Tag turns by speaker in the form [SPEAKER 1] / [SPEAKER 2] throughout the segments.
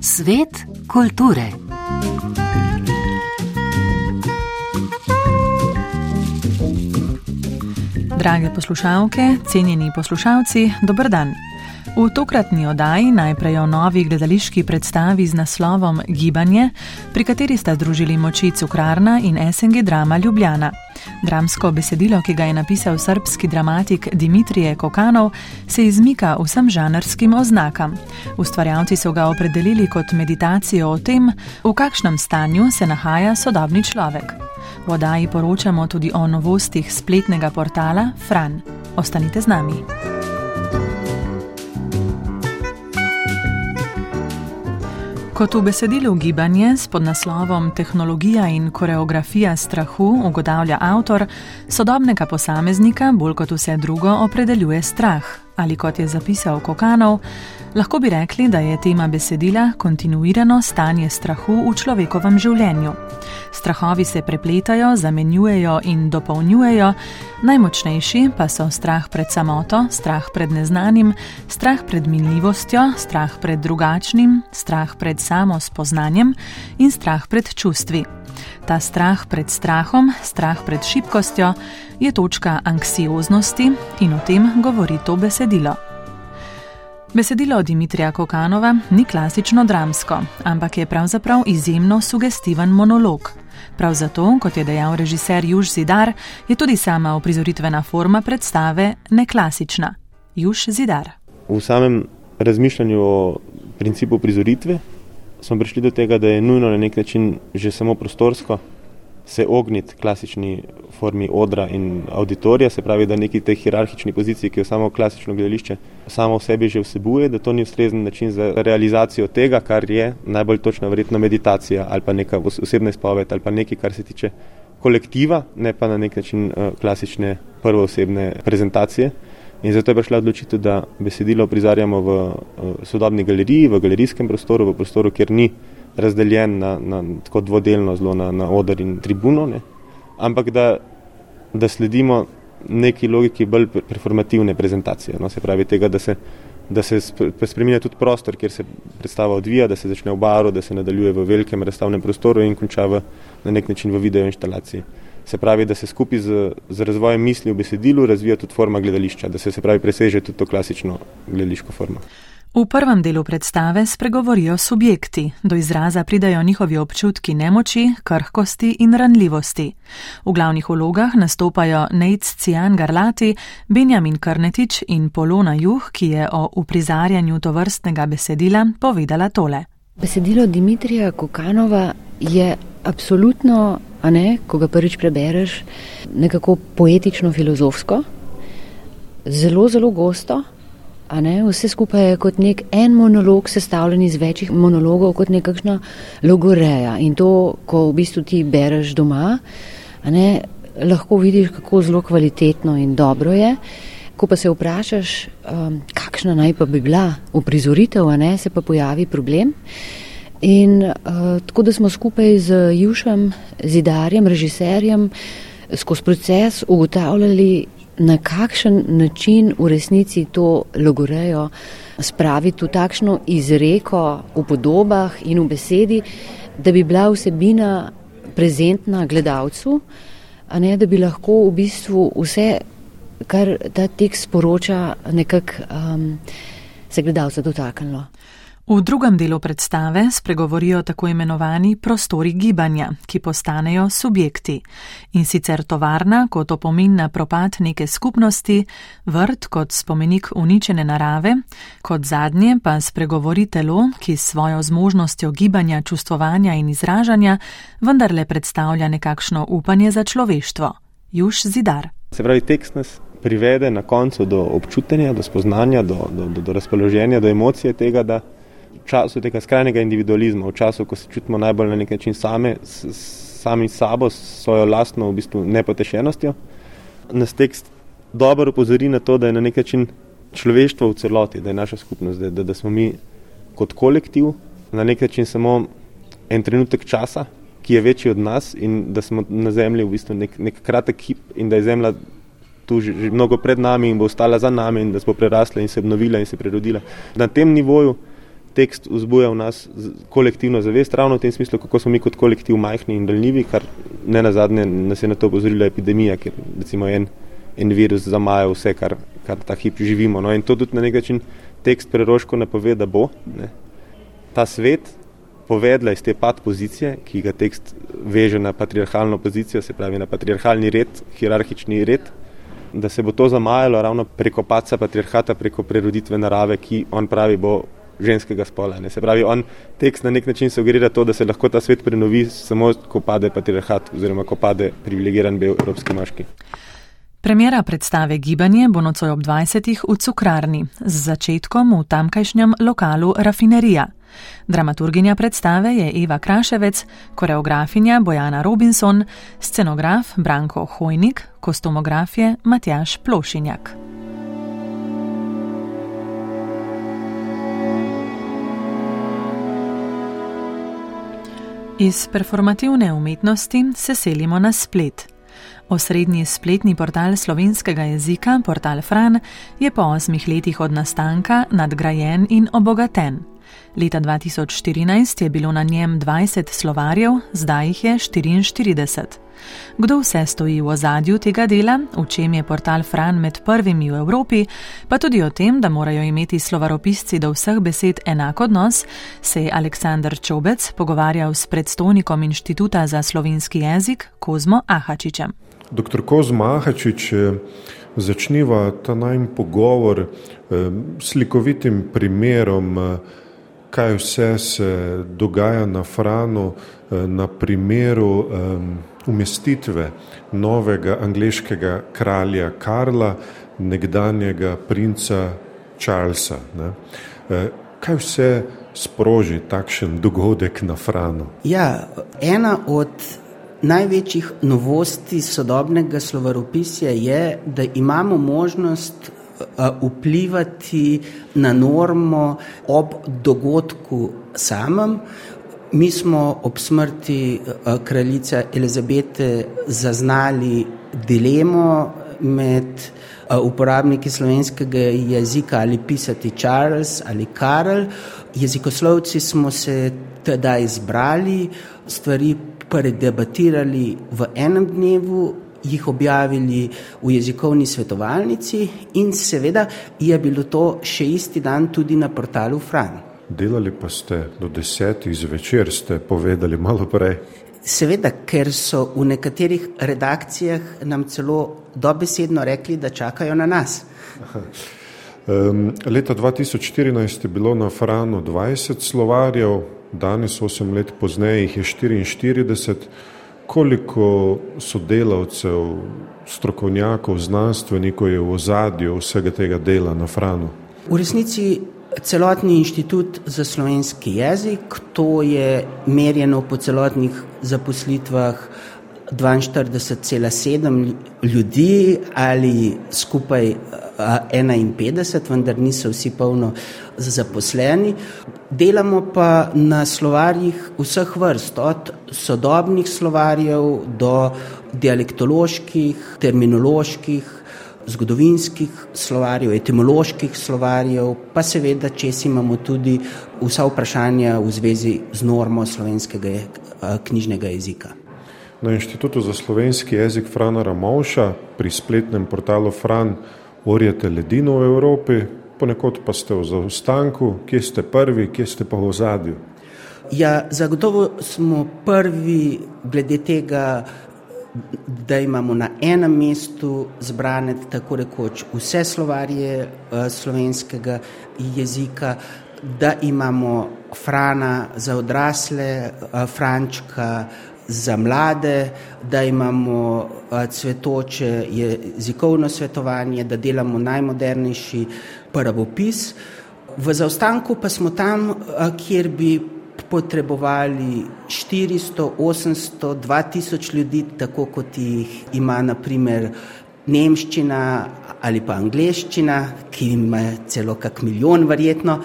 [SPEAKER 1] Svet kulture. Drage poslušalke, cenjeni poslušalci, dober dan. V tokratni oddaji najprej o novi gledališki predstavi z naslovom Gibanje, pri kateri sta združili moči Cukrarna in SNG Drama Ljubljana. Dramsko besedilo, ki ga je napisal srpski dramatik Dimitrije Kokanov, se izmika vsem žanrskim oznakam. Ustvarjalci so ga opredelili kot meditacijo o tem, v kakšnem stanju se nahaja sodobni človek. V oddaji poročamo tudi o novostih spletnega portala Fran. Ostanite z nami. Kot v besedilu gibanje s podnaslovom Tehnologija in koreografija strahu ugotavlja avtor, sodobnega posameznika bolj kot vse drugo opredeljuje strah. Ali kot je zapisal Kokanov, lahko bi rekli, da je tema besedila kontinuirano stanje strahu v človekovem življenju. Strahovi se prepletajo, zamenjujejo in dopolnjujejo, najmočnejši pa so strah pred samoto, strah pred neznanim, strah pred minljivostjo, strah pred drugačnim, strah pred samo spoznanjem in strah pred čustvi. Ta strah pred strahom, strah pred šibkostjo je točka anksioznosti in o tem govori to besedilo. Besedilo Dimitrija Kokanova ni klasično dramsko, ampak je pravzaprav izjemno sugestiven monolog. Prav zato, kot je dejal režiser Juž Zidar, je tudi sama uprizoritvena forma predstave neklasična. Juž Zidar.
[SPEAKER 2] V samem razmišljanju o principu prizoritve smo prišli do tega, da je nujno na nek način že samo prostorsko se ogniti klasični formi odra in auditorija, se pravi, da neki te hierarhični poziciji, ki jo samo klasično gledališče samo v sebi že vsebuje, da to ni ustrezen način za realizacijo tega, kar je najbolj točno verjetno meditacija ali pa neka osebna izpoved ali pa nekaj, kar se tiče kolektiva, ne pa na nek način uh, klasične prvoosebne prezentacije. In zato je prišla odločitev, da besedilo prizarjamo v uh, sodobni galeriji, v galerijskem prostoru, v prostoru, kjer ni razdeljen na, na tako dvodelno, zelo na, na oder in tribuno, ne? ampak da, da sledimo neki logiki bolj performativne prezentacije. No? Se pravi, tega, da se, da se spremenja tudi prostor, kjer se predstava odvija, da se začne v baru, da se nadaljuje v velikem razstavnem prostoru in konča v, na nek način v video instalaciji. Se pravi, da se skupaj z, z razvojem misli v besedilu razvija tudi forma gledališča, da se, se pravi, preseže tudi to klasično gledališko formo.
[SPEAKER 1] V prvem delu predstave spregovorijo subjekti, do izraza pridajo njihovi občutki nemoči, krhkosti in ranljivosti. V glavnih vlogah nastopajo Nejc Cian Garlati, Benjamin Krnetič in Polona Juh, ki je o uprizarjanju tovrstnega besedila povedala tole.
[SPEAKER 3] Besedilo Dimitrija Kokanova je absolutno, a ne, ko ga prvič prebereš, nekako poetično-filozofsko, zelo, zelo gosto. Vse skupaj je kot nek en monolog, sestavljen iz večjih monologov, kot nekakšna logoreja. In to, ko v bistvu ti bereš doma, ne, lahko vidiš, kako zelo kvalitetno in dobro je. Ko pa se vprašaš, um, kakšna naj pa bi bila uprizoritev, ne, se pa pojavi problem. In uh, tako da smo skupaj z Jušem, zidarjem, režiserjem, skozi proces ugotavljali, na kakšen način v resnici to logorejo spraviti v takšno izreko v podobah in v besedi, da bi bila vsebina prezentna gledalcu, a ne da bi lahko v bistvu vse, kar ta tekst sporoča, nekako um, se gledalca dotaknilo.
[SPEAKER 1] V drugem delu predstave spregovorijo tako imenovani prostori gibanja, ki postanejo subjekti. In sicer tovarna kot opomin na propad neke skupnosti, vrt kot spomenik uničene narave, kot zadnje pa spregovori telo, ki s svojo zmožnostjo gibanja, čustvovanja in izražanja vendarle predstavlja nekakšno upanje za človeštvo. Juž zidar.
[SPEAKER 2] Se pravi, tekst nas privede na koncu do občutenja, do spoznanja, do, do, do, do razpoloženja, do emocije tega, da času tega skrajnega individualizma, v času, ko se čutimo najbolj na nek način same, s, sami sabo, s svojo lastno v bistvu nepotešenostjo, nas tekst dobro upozori na to, da je na nek način človeštvo v celoti, da je naša skupnost, da, da, smo mi kot kolektiv na nek način samo en trenutek časa, ki je večji od nas in da smo na zemlji v bistvu nek, nek kratek hip in da je zemlja tu že, že mnogo pred nami in bo ostala za nami in da bo prerasla in se obnovila in se prerodila. Na tem nivoju tekst vzbuja v nas kolektivno zavest, ravno v tem smislu, kako smo mi kot kolektiv majhni in daljnivi, kar ne na zadnje nas je na to opozorila epidemija, ker recimo en, en virus zamaja vse, kar, kar ta hip živimo. No, in to tudi na nek način tekst preroško napove, da bo ne, ta svet povedla iz te pad pozicije, ki ga tekst veže na patriarhalno pozicijo, se pravi na patriarhalni red, hierarhični red, da se bo to zamajalo ravno preko paca patriarhata, preko preroditve narave, ki on pravi bo ženskega spola. Ne. Se pravi, on tekst na nek način sugerira to, da se lahko ta svet prenovi samo, ko pade patriarhat oziroma ko pade privilegiran bel evropski moški.
[SPEAKER 1] Premjera predstave Gibanje bo nocoj ob 20. v Cukrarni z začetkom v tamkajšnjem lokalu Rafinerija. Dramaturginja predstave je Eva Kraševec, koreografinja Bojana Robinson, scenograf Branko Hojnik, kostumografije Matjaš Plošinjak. Iz performativne umetnosti se selimo na splet. Osrednji spletni portal slovenskega jezika, portal Fran, je po osmih letih od nastanka nadgrajen in obogaten. Leta 2014 je bilo na njem 20 slovarjev, zdaj jih je 44. Kdo vse stoji v ozadju tega dela, v čem je portal Fran med prvimi v Evropi, pa tudi o tem, da morajo imeti slovaropisci do vseh besed enak odnos, se je Aleksandr Čobec pogovarjal s predstojnikom Inštituta za slovenski jezik Kozmo Ahačičem.
[SPEAKER 4] Dr. Kozmo Ahačič, eh, začniva ta najm pogovor eh, slikovitim primerom eh, kaj vse se dogaja na Franu eh, na primeru umestitve novega angliškega kralja Karla, nekdanjega princa Charlesa. Ne. Eh, kaj vse sproži takšen dogodek na Franu?
[SPEAKER 5] Ja, ena od največjih novosti sodobnega slovaropisja je, da imamo možnost vplivati na normo ob dogodku samem. Mi smo ob smrti kraljice Elizabete zaznali dilemo med uporabniki slovenskega jezika ali pisati Charles ali Karl. Jezikoslovci smo se teda izbrali, stvari predebatirali v enem dnevu, jih objavili v jezikovni svetovalnici in seveda je bilo to še isti dan tudi na portalu Fran.
[SPEAKER 4] Delali pa ste do desetih zvečer, ste povedali malo prej.
[SPEAKER 5] Seveda, ker so v nekaterih redakcijah nam celo dobesedno rekli, da čakajo na nas.
[SPEAKER 4] Um, leta 2014 je bilo na Franu 20 slovarjev, danes, 8 let pozneje, jih je 44 koliko sodelavcev, strokovnjakov, znanstvenikov je v ozadju vsega tega dela na Franu?
[SPEAKER 5] V resnici celotni inštitut za slovenski jezik, to je merjeno po celotnih zaposlitvah 42,7 ljudi ali skupaj 51, vendar niso vsi polno zaposleni. Delamo pa na slovarjih vseh vrst, od sodobnih slovarjev do dialektoloških, terminoloških, zgodovinskih slovarjev, etimoloških slovarjev, pa seveda, če si imamo tudi vsa vprašanja v zvezi z normo slovenskega knjižnega jezika.
[SPEAKER 4] Na Inštitutu za slovenski jezik Frana Ramovša pri spletnem portalu Fran orjete ledino v Evropi, ponekod pa ste v zaostanku, kje ste prvi, kje ste pa v zadju.
[SPEAKER 5] Ja, zagotovo smo prvi glede tega, da imamo na enem mestu zbrane tako rekoč vse slovarje uh, slovenskega jezika, da imamo Frana za odrasle, uh, Frančka za mlade, da imamo cvetoče jezikovno svetovanje, da delamo najmodernejši pravopis. V zaostanku pa smo tam, kjer bi potrebovali 400, 800, 2000 ljudi, tako kot jih ima naprimer nemščina ali pa angleščina, ki ima celo kak milijon verjetno,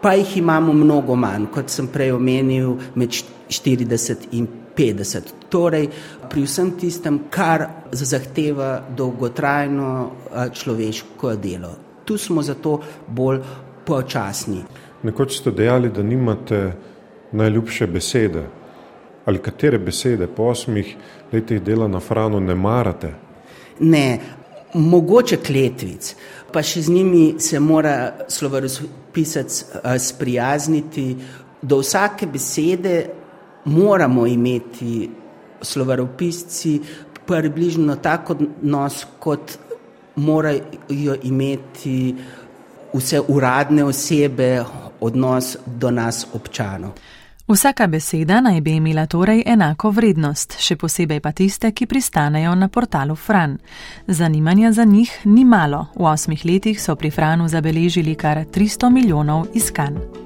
[SPEAKER 5] pa jih imamo mnogo manj, kot sem prej omenil, med 40 in 50. Torej, pri vsem tistem, kar zahteva dolgotrajno človeško delo. Tu smo zato bolj počasni.
[SPEAKER 4] Nekoč ste dejali, da nimate najljubše besede. Ali katere besede po osmih letih dela na Franu ne marate?
[SPEAKER 5] Ne, mogoče kletvic, pa še z njimi se mora slovaropisec sprijazniti. Do vsake besede moramo imeti slovaropisci približno tako odnos, kot morajo imeti vse uradne osebe odnos do nas občanov.
[SPEAKER 1] Vsaka beseda naj bi imela torej enako vrednost, še posebej pa tiste, ki pristanejo na portalu Fran. Zanimanja za njih ni malo, v osmih letih so pri Franu zabeležili kar 300 milijonov iskanj.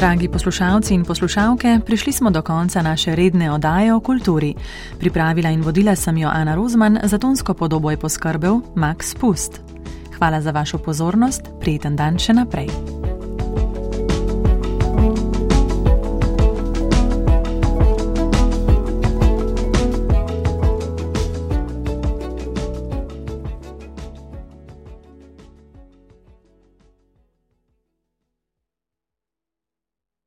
[SPEAKER 1] Dragi poslušalci in poslušalke, prišli smo do konca naše redne oddaje o kulturi. Pripravila in vodila sem jo Ana Rozman, za tonsko podobo je poskrbel Max Pust. Hvala za vašo pozornost, prijeten dan še naprej.